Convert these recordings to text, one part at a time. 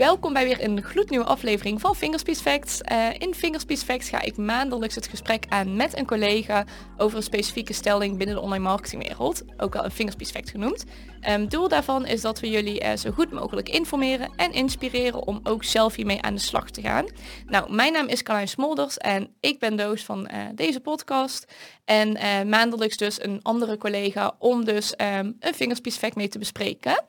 Welkom bij weer een gloednieuwe aflevering van Fingerspeed Facts. Uh, in Fingerspeed Facts ga ik maandelijks het gesprek aan met een collega over een specifieke stelling binnen de online marketingwereld, ook wel een Fingerspeed Fact genoemd. Um, doel daarvan is dat we jullie uh, zo goed mogelijk informeren en inspireren om ook zelf hiermee aan de slag te gaan. Nou, mijn naam is Carlijn Smolders en ik ben doos van uh, deze podcast. En maandelijks dus een andere collega om dus um, een Fingerspeed Fact mee te bespreken.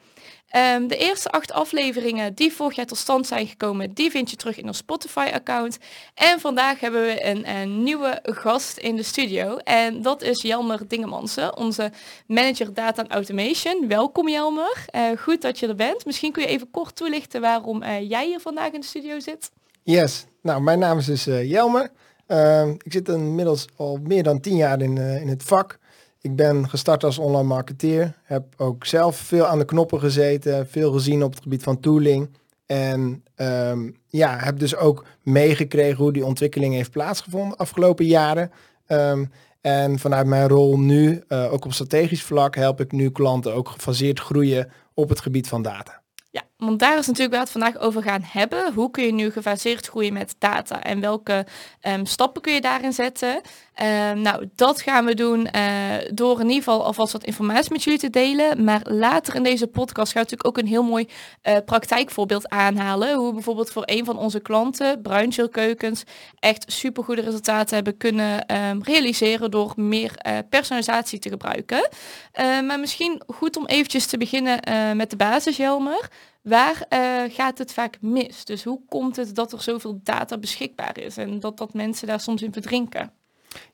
Um, de eerste acht afleveringen die vorig jaar tot stand zijn gekomen, die vind je terug in ons Spotify-account. En vandaag hebben we een, een, nieuwe gast in de studio. En dat is Jelmer Dingemansen, onze manager Data Automation. Welkom Jelmer, uh, goed dat je er bent. Misschien kun je even kort toelichten waarom uh, jij hier vandaag in de studio zit. Yes, nou mijn naam is dus Jelmer. Ehm, ik zit inmiddels al meer dan tien jaar in, in het vak. Ik ben gestart als online marketeer. Heb ook zelf veel aan de knoppen gezeten. Veel gezien op het gebied van tooling. En um, ja, heb dus ook meegekregen hoe die ontwikkeling heeft plaatsgevonden afgelopen jaren. Um, en vanuit mijn rol nu, uh, ook op strategisch vlak, help ik nu klanten ook gefaseerd groeien op het gebied van data. Ja, want daar is natuurlijk waar we het vandaag over gaan hebben. Hoe kun je nu gefaseerd groeien met data en welke um, stappen kun je daarin zetten? Um, nou, dat gaan we doen uh, door in ieder geval alvast wat informatie met jullie te delen. Maar later in deze podcast gaan we natuurlijk ook een heel mooi uh, praktijkvoorbeeld aanhalen. Hoe we bijvoorbeeld voor een van onze klanten, Bruinzeelkeukens, echt supergoede resultaten hebben kunnen um, realiseren door meer uh, personalisatie te gebruiken. maar misschien goed om eventjes te beginnen met de basis, Jelmer. Waar uh, gaat het vaak mis? Dus hoe komt het dat er zoveel data beschikbaar is en dat, dat mensen daar soms in verdrinken?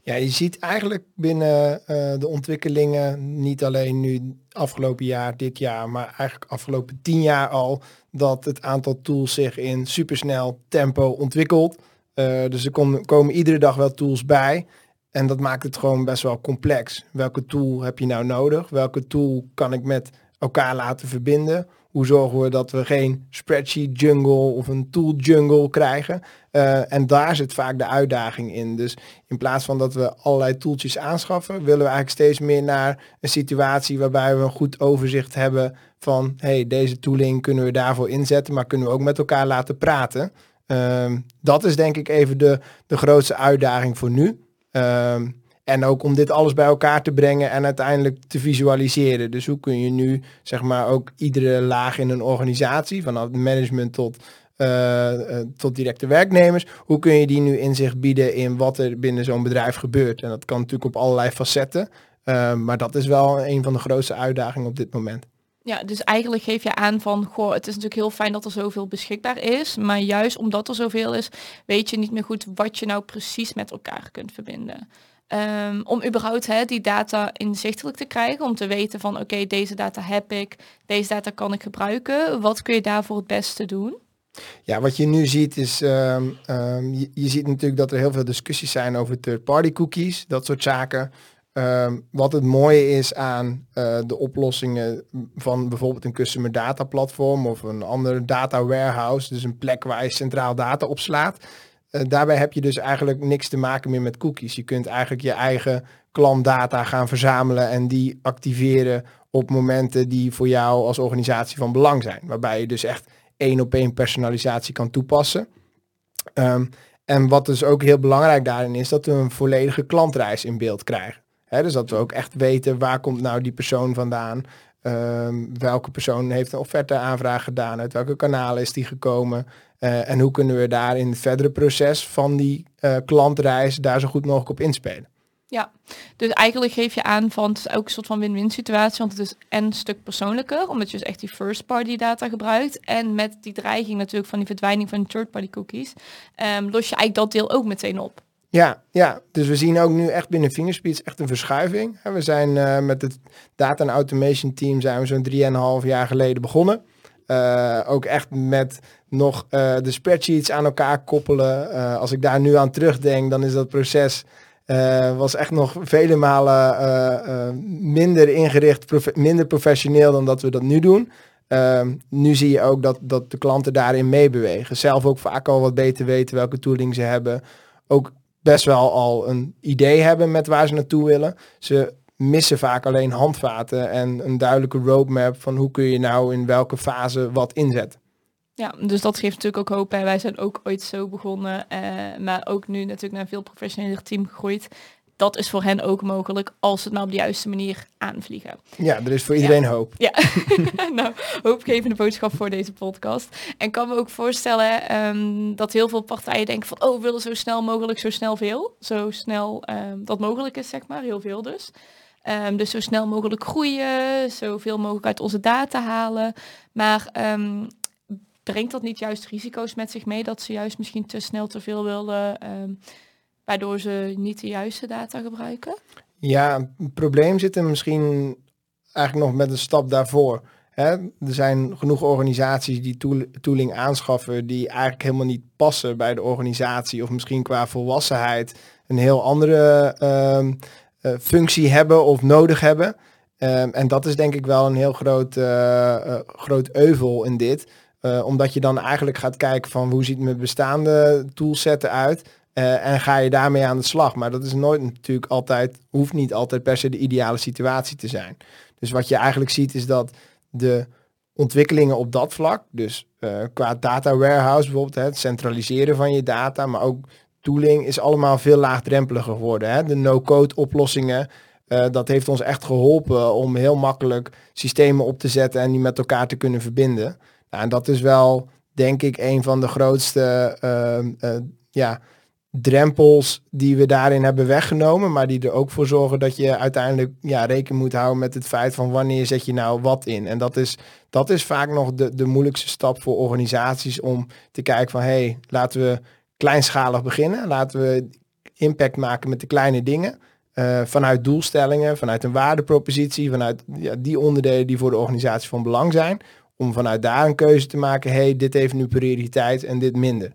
Ja, je ziet eigenlijk binnen uh, de ontwikkelingen, niet alleen nu afgelopen jaar, dit jaar, maar eigenlijk afgelopen tien jaar al, dat het aantal tools zich in supersnel tempo ontwikkelt. Uh, dus er kom, komen iedere dag wel tools bij. En dat maakt het gewoon best wel complex. Welke tool heb je nou nodig? Welke tool kan ik met elkaar laten verbinden? Hoe zorgen we dat we geen spreadsheet jungle of een tool jungle krijgen? Uh, en daar zit vaak de uitdaging in. Dus in plaats van dat we allerlei tooltjes aanschaffen, willen we eigenlijk steeds meer naar een situatie waarbij we een goed overzicht hebben van hey, deze tooling kunnen we daarvoor inzetten, maar kunnen we ook met elkaar laten praten. Uh, dat is denk ik even de, de grootste uitdaging voor nu. Uh, en ook om dit alles bij elkaar te brengen en uiteindelijk te visualiseren. Dus hoe kun je nu, zeg maar, ook iedere laag in een organisatie, vanaf management tot, uh, uh, tot directe werknemers, hoe kun je die nu inzicht bieden in wat er binnen zo'n bedrijf gebeurt? En dat kan natuurlijk op allerlei facetten. Uh, maar dat is wel een van de grootste uitdagingen op dit moment. Ja, dus eigenlijk geef je aan van, goh, het is natuurlijk heel fijn dat er zoveel beschikbaar is, maar juist omdat er zoveel is, weet je niet meer goed wat je nou precies met elkaar kunt verbinden. Um, om überhaupt die data inzichtelijk te krijgen, om te weten van oké, deze data heb ik, deze data kan ik gebruiken. Wat kun je daarvoor het beste doen? Ja, wat je nu ziet is, um, um, je, ziet natuurlijk dat er heel veel discussies zijn over third-party cookies, dat soort zaken. wat het mooie is aan uh, de oplossingen van bijvoorbeeld een customer data platform of een ander data warehouse, dus een plek waar je centraal data opslaat uh, daarbij heb je dus eigenlijk niks te maken meer met cookies. Je kunt eigenlijk je eigen klantdata gaan verzamelen en die activeren op momenten die voor jou als organisatie van belang zijn. Waarbij je dus echt één op één personalisatie kan toepassen. Um, en wat dus ook heel belangrijk daarin is, dat we een volledige klantreis in beeld krijgen. Dus dat we ook echt weten waar komt nou die persoon vandaan. Um, welke persoon heeft een offerte aanvraag gedaan, uit welke kanalen is die gekomen. Uh, en hoe kunnen we daar in het verdere proces van die uh, klantreis daar zo goed mogelijk op inspelen. Ja, dus eigenlijk geef je aan van het is ook een soort van win-win situatie, want het is en een stuk persoonlijker, omdat je dus echt die first party data gebruikt. En met die dreiging natuurlijk van die verdwijning van third party cookies, um, los je eigenlijk dat deel ook meteen op. Ja, ja, dus we zien ook nu echt binnen Fingerspeeds echt een verschuiving. We zijn uh, met het data en automation team zijn we zo'n 3,5 jaar geleden begonnen. Uh, ook echt met nog uh, de spreadsheets aan elkaar koppelen. Als ik daar nu aan terugdenk, dan is dat proces was echt nog vele malen minder ingericht, minder professioneel dan dat we dat nu doen. nu zie je ook dat, dat de klanten daarin meebewegen. Zelf ook vaak al wat beter weten welke tooling ze hebben. Ook best wel al een idee hebben met waar ze naartoe willen. Ze missen vaak alleen handvaten en een duidelijke roadmap van hoe kun je nou in welke fase wat inzetten. Ja, dus dat geeft natuurlijk ook hoop. En wij zijn ook ooit zo begonnen, eh, maar ook nu natuurlijk naar een veel professioneler team gegroeid. Dat is voor hen ook mogelijk als ze het nou op de juiste manier aanvliegen. Ja, er is voor iedereen hoop. Ja, nou, hoopgevende boodschap voor deze podcast. En kan me ook voorstellen ehm, dat heel veel partijen denken van, oh, we willen zo snel mogelijk, zo snel veel. Zo snel um, dat mogelijk is, zeg maar, heel veel dus. Ehm, dus zo snel mogelijk groeien, zoveel mogelijk uit onze data halen. Maar brengt dat niet juist risico's met zich mee dat ze juist misschien te snel te veel willen, waardoor ze niet de juiste data gebruiken? Ja, het probleem zit er misschien eigenlijk nog met een stap daarvoor. Er zijn genoeg organisaties die tooling aanschaffen die eigenlijk helemaal niet passen bij de organisatie of misschien qua volwassenheid een heel andere ehm, eh, functie hebben of nodig hebben. Um, en dat is denk ik wel een heel groot, uh, groot euvel in dit. Omdat je dan eigenlijk gaat kijken van hoe ziet mijn bestaande toolset uit. Uh, en ga je daarmee aan de slag. Maar dat is nooit natuurlijk altijd, hoeft niet altijd per se de ideale situatie te zijn. Dus wat je eigenlijk ziet is dat de ontwikkelingen op dat vlak, dus uh, qua data warehouse bijvoorbeeld, hè, het centraliseren van je data, maar ook tooling is allemaal veel laagdrempeliger geworden. Hè. De no-code oplossingen, uh, dat heeft ons echt geholpen om heel makkelijk systemen op te zetten en die met elkaar te kunnen verbinden. Nou, en dat is wel, denk ik, een van de grootste uh, ja, drempels die we daarin hebben weggenomen, maar die er ook voor zorgen dat je uiteindelijk ja, rekening moet houden met het feit van wanneer zet je nou wat in. En dat is, dat is vaak nog de, de moeilijkste stap voor organisaties om te kijken van hé, hey, laten we kleinschalig beginnen, laten we impact maken met de kleine dingen. Uh, vanuit doelstellingen, vanuit een waardepropositie, vanuit ja, die onderdelen die voor de organisatie van belang zijn om vanuit daar een keuze te maken, hey, dit heeft nu prioriteit en dit minder.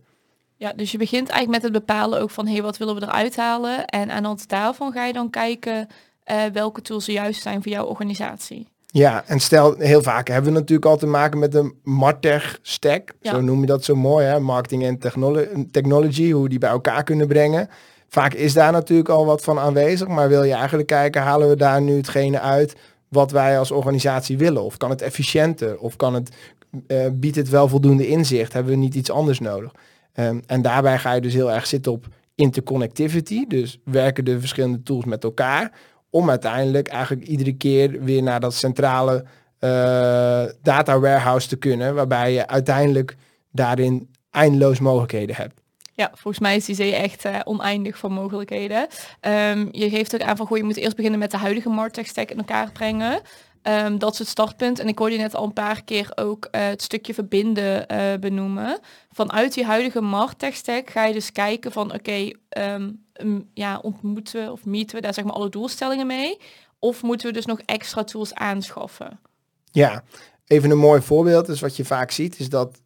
Ja, dus je begint eigenlijk met het bepalen ook van, hey, wat willen we eruit halen? En aan de hand daarvan ga je dan kijken uh, welke tools juist zijn voor jouw organisatie. Ja, en stel, heel vaak hebben we natuurlijk al te maken met een Martech stack. Zo noem je dat zo mooi, hè? marketing en technology, hoe die bij elkaar kunnen brengen. Vaak is daar natuurlijk al wat van aanwezig, maar wil je eigenlijk kijken, halen we daar nu hetgene uit wat wij als organisatie willen? Of kan het efficiënter? Of kan het, uh, biedt het wel voldoende inzicht? Hebben we niet iets anders nodig? Um, en daarbij ga je dus heel erg zitten op interconnectivity. Dus werken de verschillende tools met elkaar. Om uiteindelijk eigenlijk iedere keer weer naar dat centrale uh, data warehouse te kunnen. Waarbij je uiteindelijk daarin eindeloos mogelijkheden hebt. Ja, volgens mij is die zee echt uh, oneindig van mogelijkheden. Um, je geeft ook aan van, goh, je moet eerst beginnen met de huidige Martech stack in elkaar brengen. Um, dat is het startpunt. En ik hoorde je net al een paar keer ook uh, het stukje verbinden uh, benoemen. Vanuit die huidige stack ga je dus kijken van, oké, um, ja, ontmoeten we of meeten we daar zeg maar alle doelstellingen mee? Of moeten we dus nog extra tools aanschaffen? Ja, even een mooi voorbeeld is wat je vaak ziet, is dat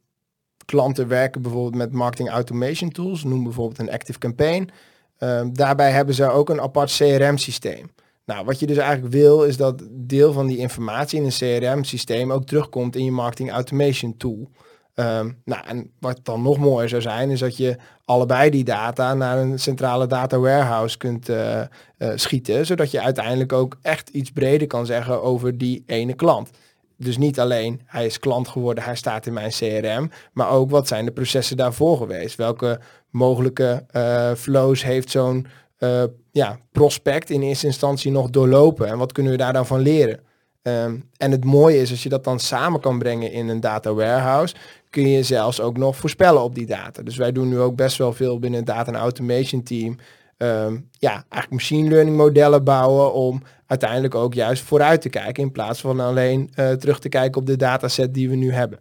klanten werken bijvoorbeeld met marketing automation tools, noem bijvoorbeeld een Active Campaign. Um, daarbij hebben ze ook een apart CRM-systeem. Nou, wat je dus eigenlijk wil, is dat deel van die informatie in een CRM-systeem ook terugkomt in je marketing automation tool. Um, nou, en wat dan nog mooier zou zijn, is dat je allebei die data naar een centrale data warehouse kunt uh, uh, schieten, zodat je uiteindelijk ook echt iets breder kan zeggen over die ene klant. Dus niet alleen hij is klant geworden, hij staat in mijn CRM, maar ook wat zijn de processen daarvoor geweest? Welke mogelijke uh, flows heeft zo'n uh, ja, prospect in eerste instantie nog doorlopen en wat kunnen we daar dan van leren? Um, en het mooie is als je dat dan samen kan brengen in een data warehouse, kun je zelfs ook nog voorspellen op die data. Dus wij doen nu ook best wel veel binnen het data en automation team. Um, ja, eigenlijk machine learning modellen bouwen om uiteindelijk ook juist vooruit te kijken in plaats van alleen uh, terug te kijken op de dataset die we nu hebben.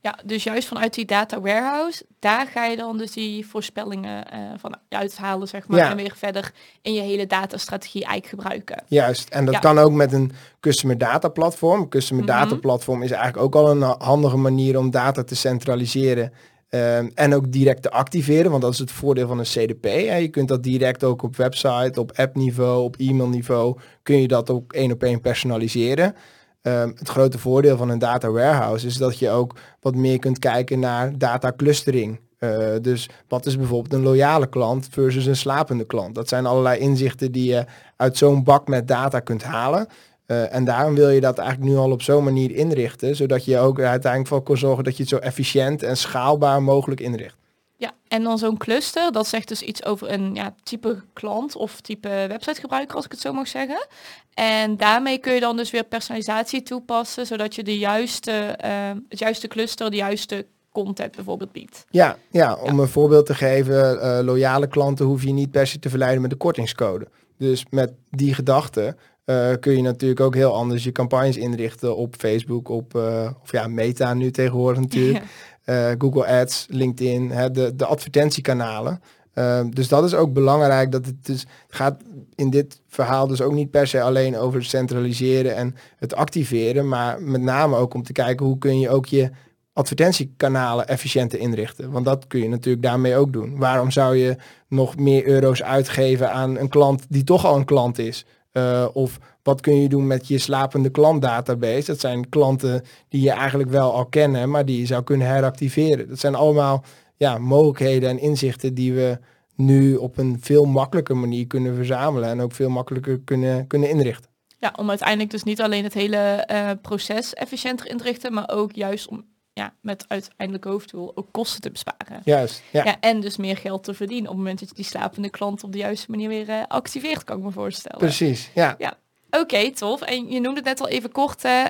Ja, dus juist vanuit die data warehouse, daar ga je dan dus die voorspellingen uh, van uithalen, zeg maar, ja. en weer verder in je hele datastrategie eigenlijk gebruiken. Juist, en dat ja. kan ook met een customer data platform. Customer mm -hmm. data platform is eigenlijk ook al een handige manier om data te centraliseren Um, en ook direct te activeren, want dat is het voordeel van een CDP. Hè. Je kunt dat direct ook op website, op appniveau, op e-mailniveau, kun je dat ook één op één personaliseren. Um, het grote voordeel van een data warehouse is dat je ook wat meer kunt kijken naar data clustering. Uh, dus wat is bijvoorbeeld een loyale klant versus een slapende klant? Dat zijn allerlei inzichten die je uit zo'n bak met data kunt halen. Uh, en daarom wil je dat eigenlijk nu al op zo'n manier inrichten, zodat je ook uiteindelijk voor kan zorgen dat je het zo efficiënt en schaalbaar mogelijk inricht. Ja, en dan zo'n cluster, dat zegt dus iets over een ja, type klant of type websitegebruiker, als ik het zo mag zeggen. En daarmee kun je dan dus weer personalisatie toepassen, zodat je de juiste, uh, het juiste cluster, de juiste content bijvoorbeeld biedt. Ja, ja om een voorbeeld te geven, uh, loyale klanten hoef je niet per se te verleiden met de kortingscode. Dus met die gedachte uh, kun je natuurlijk ook heel anders je campagnes inrichten op Facebook, op uh, of ja, Meta nu tegenwoordig natuurlijk. Uh, Google Ads, LinkedIn, hè, de, de advertentiekanalen. dus dat is ook belangrijk. Dat het dus gaat in dit verhaal dus ook niet per se alleen over centraliseren en het activeren, maar met name ook om te kijken hoe kun je ook je advertentiekanalen efficiënter inrichten. Want dat kun je natuurlijk daarmee ook doen. Waarom zou je nog meer euro's uitgeven aan een klant die toch al een klant is? Uh, of wat kun je doen met je slapende klantdatabase? Dat zijn klanten die je eigenlijk wel al kennen, maar die je zou kunnen heractiveren. Dat zijn allemaal ja, mogelijkheden en inzichten die we nu op een veel makkelijker manier kunnen verzamelen en ook veel makkelijker kunnen, kunnen inrichten. Ja, om uiteindelijk dus niet alleen het hele uh, proces efficiënter in te richten, maar ook juist om ja, met uiteindelijk hoofddoel ook kosten te besparen. Juist, ja. ja. En dus meer geld te verdienen op het moment dat je die slapende klant op de juiste manier weer uh, activeert, kan ik me voorstellen. Precies, ja. Ja, Oké, tof. En je noemde het net al even kort, hè.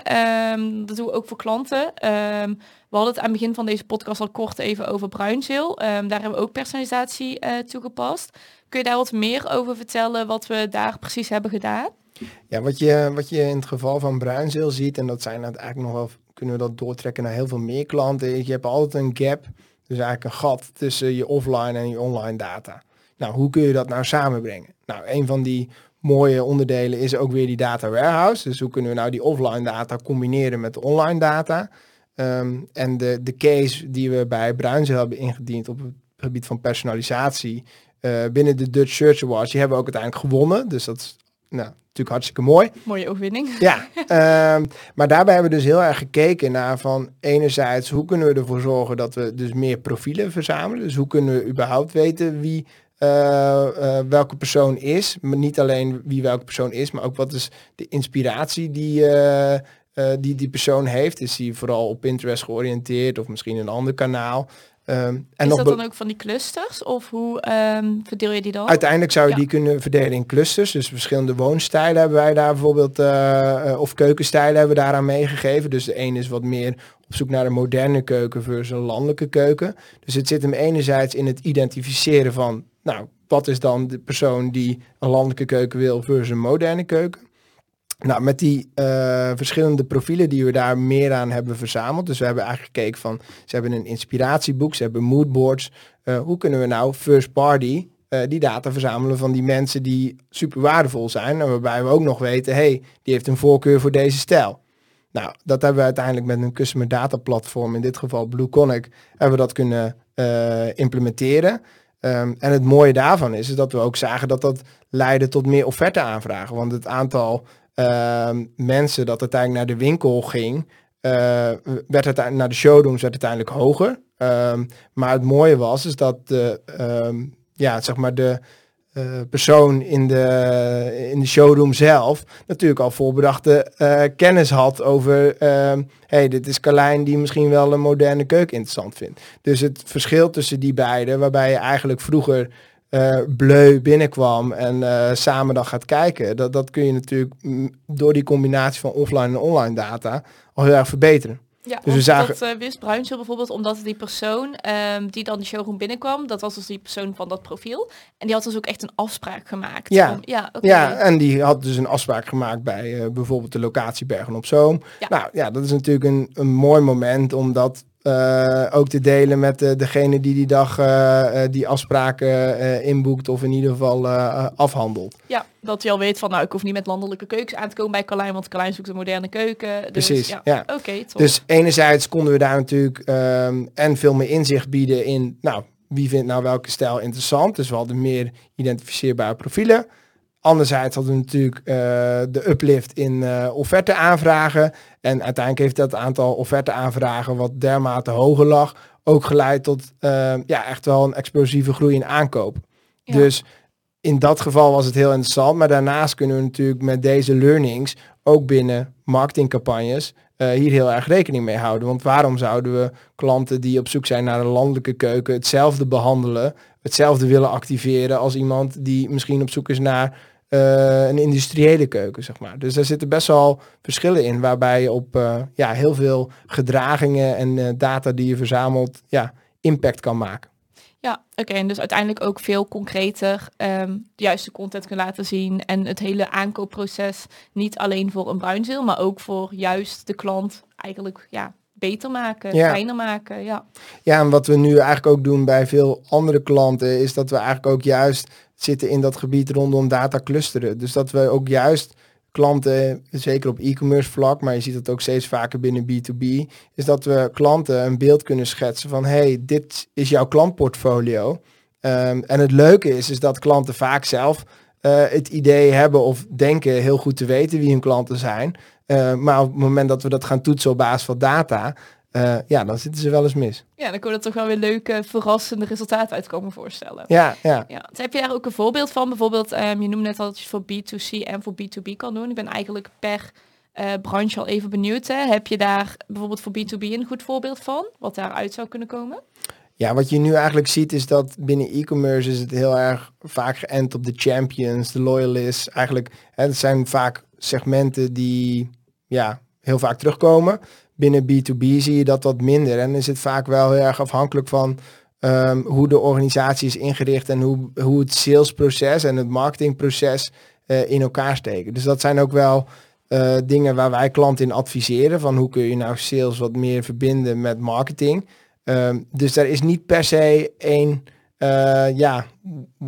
Um, dat doen we ook voor klanten. Um, we hadden het aan het begin van deze podcast al kort even over bruinzeel. Um, daar hebben we ook personalisatie uh, toegepast. Kun je daar wat meer over vertellen wat we daar precies hebben gedaan? Ja, wat je, wat je in het geval van bruinzeel ziet, en dat zijn het eigenlijk nog wel kunnen we dat doortrekken naar heel veel meer klanten. Je hebt altijd een gap, dus eigenlijk een gat tussen je offline en je online data. Nou, hoe kun je dat nou samenbrengen? Nou, een van die mooie onderdelen is ook weer die data warehouse. Dus hoe kunnen we nou die offline data combineren met de online data? Um, en de, de case die we bij Bruinzel hebben ingediend op het gebied van personalisatie uh, binnen de Dutch Search Awards, die hebben we ook uiteindelijk gewonnen. Dus dat is nou, natuurlijk hartstikke mooi. Mooie overwinning. Ja, um, maar daarbij hebben we dus heel erg gekeken naar van enerzijds hoe kunnen we ervoor zorgen dat we dus meer profielen verzamelen. Dus hoe kunnen we überhaupt weten wie welke persoon is. Maar niet alleen wie welke persoon is, maar ook wat is de inspiratie die, uh, die die persoon heeft. Is hij vooral op Pinterest georiënteerd of misschien een ander kanaal? Um, en is dat dan ook van die clusters of hoe um, verdeel je die dan? Uiteindelijk zou je ja. die kunnen verdelen in clusters. Dus verschillende woonstijlen hebben wij daar bijvoorbeeld, uh, of keukenstijlen hebben we daaraan meegegeven. Dus de een is wat meer op zoek naar een moderne keuken versus een landelijke keuken. Dus het zit hem enerzijds in het identificeren van, nou, wat is dan de persoon die een landelijke keuken wil versus een moderne keuken. Nou, met die uh, verschillende profielen die we daar meer aan hebben verzameld. Dus we hebben eigenlijk gekeken van, ze hebben een inspiratieboek, ze hebben moodboards. Uh, hoe kunnen we nou first party uh, die data verzamelen van die mensen die super waardevol zijn. En waarbij we ook nog weten, hey, die heeft een voorkeur voor deze stijl. Nou, dat hebben we uiteindelijk met een customer data platform, in dit geval BlueConic, hebben we dat kunnen implementeren. Um, en het mooie daarvan is, is dat we ook zagen dat dat leidde tot meer offerte aanvragen. Want het aantal uh, mensen dat uiteindelijk naar de winkel ging, uh, werd het naar de showrooms werd uiteindelijk hoger. Um, maar het mooie was is dat ja, zeg maar de uh, persoon in de, in de showroom zelf natuurlijk al voorbedachte uh, kennis had over, hey, dit is Carlijn die misschien wel een moderne keuken interessant vindt. Dus het verschil tussen die beiden, waarbij je eigenlijk vroeger uh, bleu binnenkwam en samen dan gaat kijken. Dat, dat kun je natuurlijk door die combinatie van offline en online data al heel erg verbeteren. Ja, dus we zagen... dat uh, wist Bruinsel bijvoorbeeld, omdat die persoon um, die dan de showroom binnenkwam, dat was dus die persoon van dat profiel. En die had dus ook echt een afspraak gemaakt. Ja, om, ja, okay. ja en die had dus een afspraak gemaakt bij uh, bijvoorbeeld de locatie Bergen op Zoom. Ja. Nou ja, dat is natuurlijk een, een mooi moment, omdat uh, ook te delen met uh, degene die die dag uh, die afspraken inboekt of in ieder geval afhandelt. Ja, dat je al weet van nou ik hoef niet met landelijke keukens aan te komen bij Carlijn, want Carlijn zoekt een moderne keuken. Dus, Precies, ja. ja. Oké, okay, Dus enerzijds konden we daar natuurlijk um, en veel meer inzicht bieden in nou wie vindt nou welke stijl interessant. Dus we hadden meer identificeerbare profielen. Anderzijds hadden we natuurlijk uh, de uplift in uh, offerte aanvragen. En uiteindelijk heeft dat aantal offerte aanvragen wat dermate hoger lag, ook geleid tot uh, ja, echt wel een explosieve groei in aankoop. Ja. Dus in dat geval was het heel interessant. Maar daarnaast kunnen we natuurlijk met deze learnings ook binnen marketingcampagnes uh, hier heel erg rekening mee houden. Want waarom zouden we klanten die op zoek zijn naar een landelijke keuken hetzelfde behandelen, hetzelfde willen activeren als iemand die misschien op zoek is naar uh, een industriële keuken, zeg maar. Dus daar zitten best wel verschillen in, waarbij je op uh, ja, heel veel gedragingen en data die je verzamelt, ja, impact kan maken. Ja, oké. En dus uiteindelijk ook veel concreter um, de juiste content kunnen laten zien. En het hele aankoopproces niet alleen voor een bruinzeel, maar ook voor juist de klant eigenlijk ja, beter maken, ja. fijner maken. Ja. ja, en wat we nu eigenlijk ook doen bij veel andere klanten, is dat we eigenlijk ook juist zitten in dat gebied rondom data clusteren. Dus dat we ook juist klanten, zeker op e-commerce vlak, maar je ziet het ook steeds vaker binnen B2B, is dat we klanten een beeld kunnen schetsen van hey, dit is jouw klantportfolio. Um, en het leuke is, is dat klanten vaak zelf uh, het idee hebben of denken heel goed te weten wie hun klanten zijn. Uh, maar op het moment dat we dat gaan toetsen op basis van data, uh, ja, dan zitten ze wel eens mis. Ja, dan kon er toch wel weer leuke, verrassende resultaten uit komen voorstellen. Ja, ja. ja dus heb je daar ook een voorbeeld van? Bijvoorbeeld, um, je noemde net al dat je voor B2C en voor B2B kan doen. Ik ben eigenlijk per uh, branche al even benieuwd. Hè? Heb je daar bijvoorbeeld voor B2B een goed voorbeeld van? Wat daaruit zou kunnen komen? Ja, wat je nu eigenlijk ziet is dat binnen e-commerce is het heel erg vaak geënt op de champions, de loyalists. Eigenlijk, hè, het zijn vaak segmenten die ja, heel vaak terugkomen. Binnen B2B zie je dat wat minder. En is het vaak wel heel erg afhankelijk van um, hoe de organisatie is ingericht en hoe, hoe het salesproces en het marketingproces uh, in elkaar steken. Dus dat zijn ook wel uh, dingen waar wij klanten in adviseren. Van hoe kun je nou sales wat meer verbinden met marketing. Um, dus er is niet per se één uh, ja,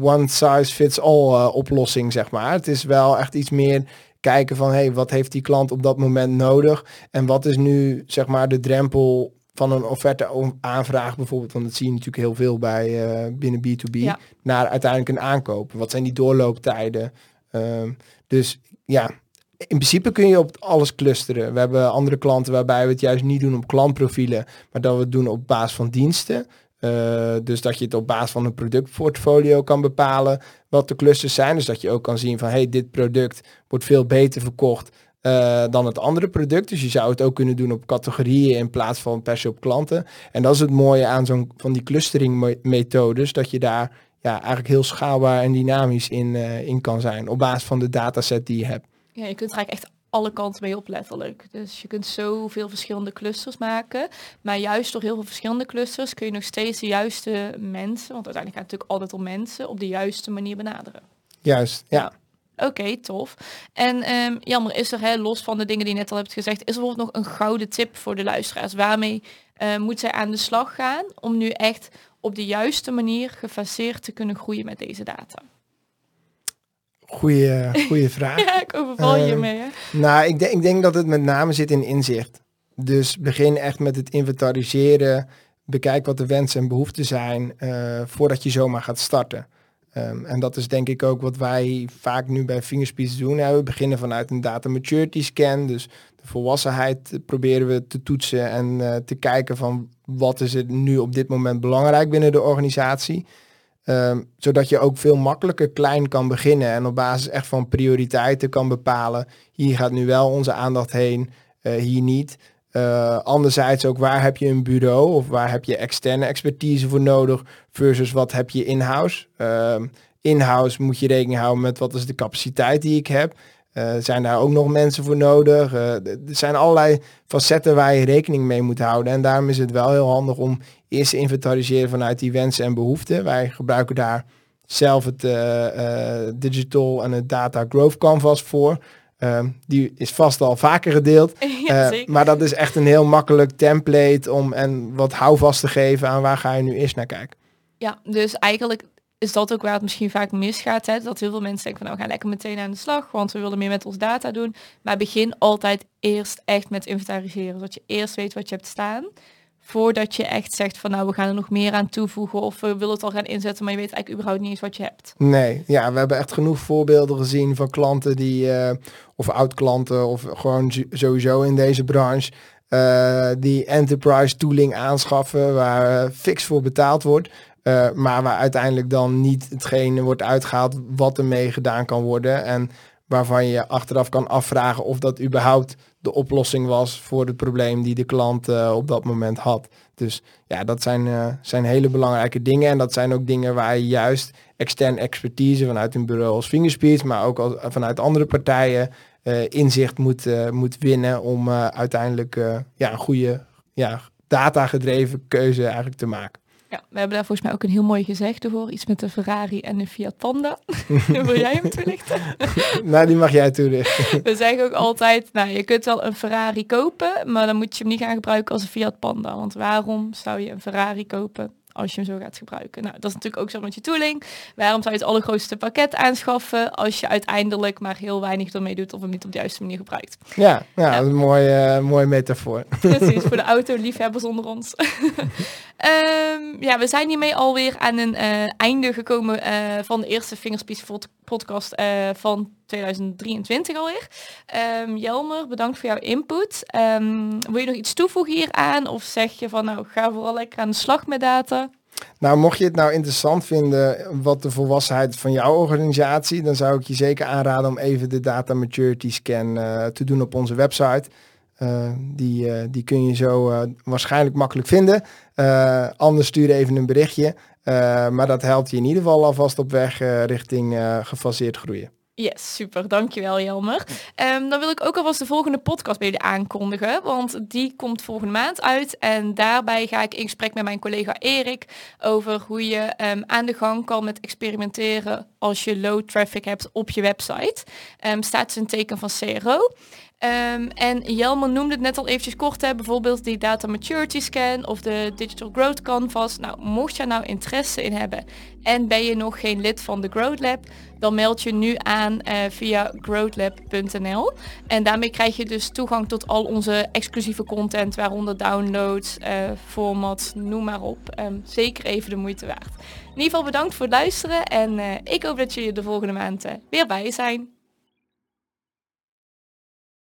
one size fits all oplossing, zeg maar. Het is wel echt iets meer kijken van hey, wat heeft die klant op dat moment nodig en wat is nu zeg maar de drempel van een offerte aanvraag bijvoorbeeld, want dat zie je natuurlijk heel veel bij uh, binnen B2B, naar uiteindelijk een aankoop. Wat zijn die doorlooptijden? Um, dus ja, in principe kun je op alles clusteren. We hebben andere klanten waarbij we het juist niet doen op klantprofielen, maar dat we het doen op basis van diensten. Uh, dus dat je het op basis van een productportfolio kan bepalen wat de clusters zijn. Dus dat je ook kan zien van hey, dit product wordt veel beter verkocht uh, dan het andere product. Dus je zou het ook kunnen doen op categorieën in plaats van per se op klanten. En dat is het mooie aan zo'n van die clustering methodes, dat je daar ja, eigenlijk heel schaalbaar en dynamisch in, uh, in kan zijn op basis van de dataset die je hebt. Ja, je kunt eigenlijk echt alle kanten mee op letterlijk. Dus je kunt zoveel verschillende clusters maken. Maar juist door heel veel verschillende clusters kun je nog steeds de juiste mensen, want uiteindelijk gaat het natuurlijk altijd om mensen, op de juiste manier benaderen. Juist, ja. Oké, tof. En um, jammer, is er hè, los van de dingen die je net al hebt gezegd, is er bijvoorbeeld nog een gouden tip voor de luisteraars? Waarmee uh, moet zij aan de slag gaan om nu echt op de juiste manier gefaseerd te kunnen groeien met deze data? Goeie, goeie vraag. ja, ik overval je uh, mee. Hè? Nou, ik, denk, ik denk dat het met name zit in inzicht. Dus begin echt met het inventariseren. Bekijk wat de wensen en behoeften zijn uh, voordat je zomaar gaat starten. Um, en dat is denk ik ook wat wij vaak nu bij Fingerspeech doen. Hè. We beginnen vanuit een data maturity scan. Dus de volwassenheid proberen we te toetsen en uh, te kijken van wat is het nu op dit moment belangrijk binnen de organisatie. Um, zodat je ook veel makkelijker klein kan beginnen en op basis echt van prioriteiten kan bepalen. Hier gaat nu wel onze aandacht heen, uh, hier niet. Uh, anderzijds ook waar heb je een bureau of waar heb je externe expertise voor nodig versus wat heb je in-house. Uh, in-house moet je rekening houden met wat is de capaciteit die ik heb. Uh, zijn daar ook nog mensen voor nodig? Uh, er zijn allerlei facetten waar je rekening mee moet houden. En daarom is het wel heel handig om eerst te inventariseren vanuit die wensen en behoeften. Wij gebruiken daar zelf het uh, Digital en het Data Growth Canvas voor. Ehm, die is vast al vaker gedeeld. Ja, maar dat is echt een heel makkelijk template om en wat houvast te geven aan waar ga je nu eerst naar kijken. Ja, dus eigenlijk is dat ook waar het misschien vaak misgaat. Hè? Dat heel veel mensen denken van nou we gaan lekker meteen aan de slag, want we willen meer met ons data doen. Maar begin altijd eerst echt met inventariseren. Zodat je eerst weet wat je hebt staan. Voordat je echt zegt van nou we gaan er nog meer aan toevoegen of we willen het al gaan inzetten, maar je weet eigenlijk überhaupt niet eens wat je hebt. Nee, ja, we hebben echt genoeg voorbeelden gezien van klanten die, uh, of oud-klanten of gewoon sowieso in deze branche, uh, die enterprise tooling aanschaffen waar uh, fix voor betaald wordt. Uh, maar waar uiteindelijk dan niet hetgene wordt uitgehaald wat ermee gedaan kan worden. En waarvan je achteraf kan afvragen of dat überhaupt de oplossing was voor het probleem die de klant uh, op dat moment had. Dus ja, dat zijn, uh, zijn hele belangrijke dingen. En dat zijn ook dingen waar je juist externe expertise vanuit een bureau als Fingerspeed, maar ook vanuit andere partijen inzicht moet, moet winnen om uiteindelijk ja, een goede ja, data-gedreven keuze eigenlijk te maken. Ja, we hebben daar volgens mij ook een heel mooi gezegd voor. Iets met de Ferrari en de Fiat Panda. Wil jij hem toelichten? nou, die mag jij toelichten. we zeggen ook altijd, nou, je kunt wel een Ferrari kopen, maar dan moet je hem niet gaan gebruiken als een Fiat Panda. Want waarom zou je een Ferrari kopen als je hem zo gaat gebruiken. Nou, dat is natuurlijk ook zo met je tooling. Waarom zou je het allergrootste pakket aanschaffen als je uiteindelijk maar heel weinig ermee doet of hem niet op de juiste manier gebruikt? Ja, ja, een mooie, uh, mooie metafoor. Precies, voor de auto-liefhebbers onder ons. um, ja, we zijn hiermee alweer aan een uh, einde gekomen uh, van de eerste Fingerspiece podcast van 2023 alweer. Um, Jelmer, bedankt voor jouw input. Um, wil je nog iets toevoegen hieraan? Of zeg je van nou, ga vooral lekker aan de slag met data? Nou, mocht je het nou interessant vinden wat de volwassenheid van jouw organisatie, dan zou ik je zeker aanraden om even de data maturity scan uh, te doen op onze website. Uh, die, uh, die kun je zo waarschijnlijk makkelijk vinden. anders stuur even een berichtje. maar dat helpt je in ieder geval alvast op weg richting gefaseerd groeien. Yes, super. Dankjewel Jelmer. Um, dan wil ik ook alvast de volgende podcast bij jullie aankondigen, want die komt volgende maand uit. En daarbij ga ik in gesprek met mijn collega Erik over hoe je um, aan de gang kan met experimenteren als je low traffic hebt op je website. Um, staat dus een teken van CRO. En Jelmer noemde het net al eventjes kort, hè, bijvoorbeeld die data maturity scan of de digital growth canvas. Nou, mocht je nou interesse in hebben en ben je nog geen lid van de Growth Lab, dan meld je nu aan uh, via growthlab.nl. En daarmee krijg je dus toegang tot al onze exclusieve content, waaronder downloads, uh, formats, noem maar op. Um, zeker even de moeite waard. In ieder geval bedankt voor het luisteren en uh, ik hoop dat jullie de volgende maand weer bij zijn.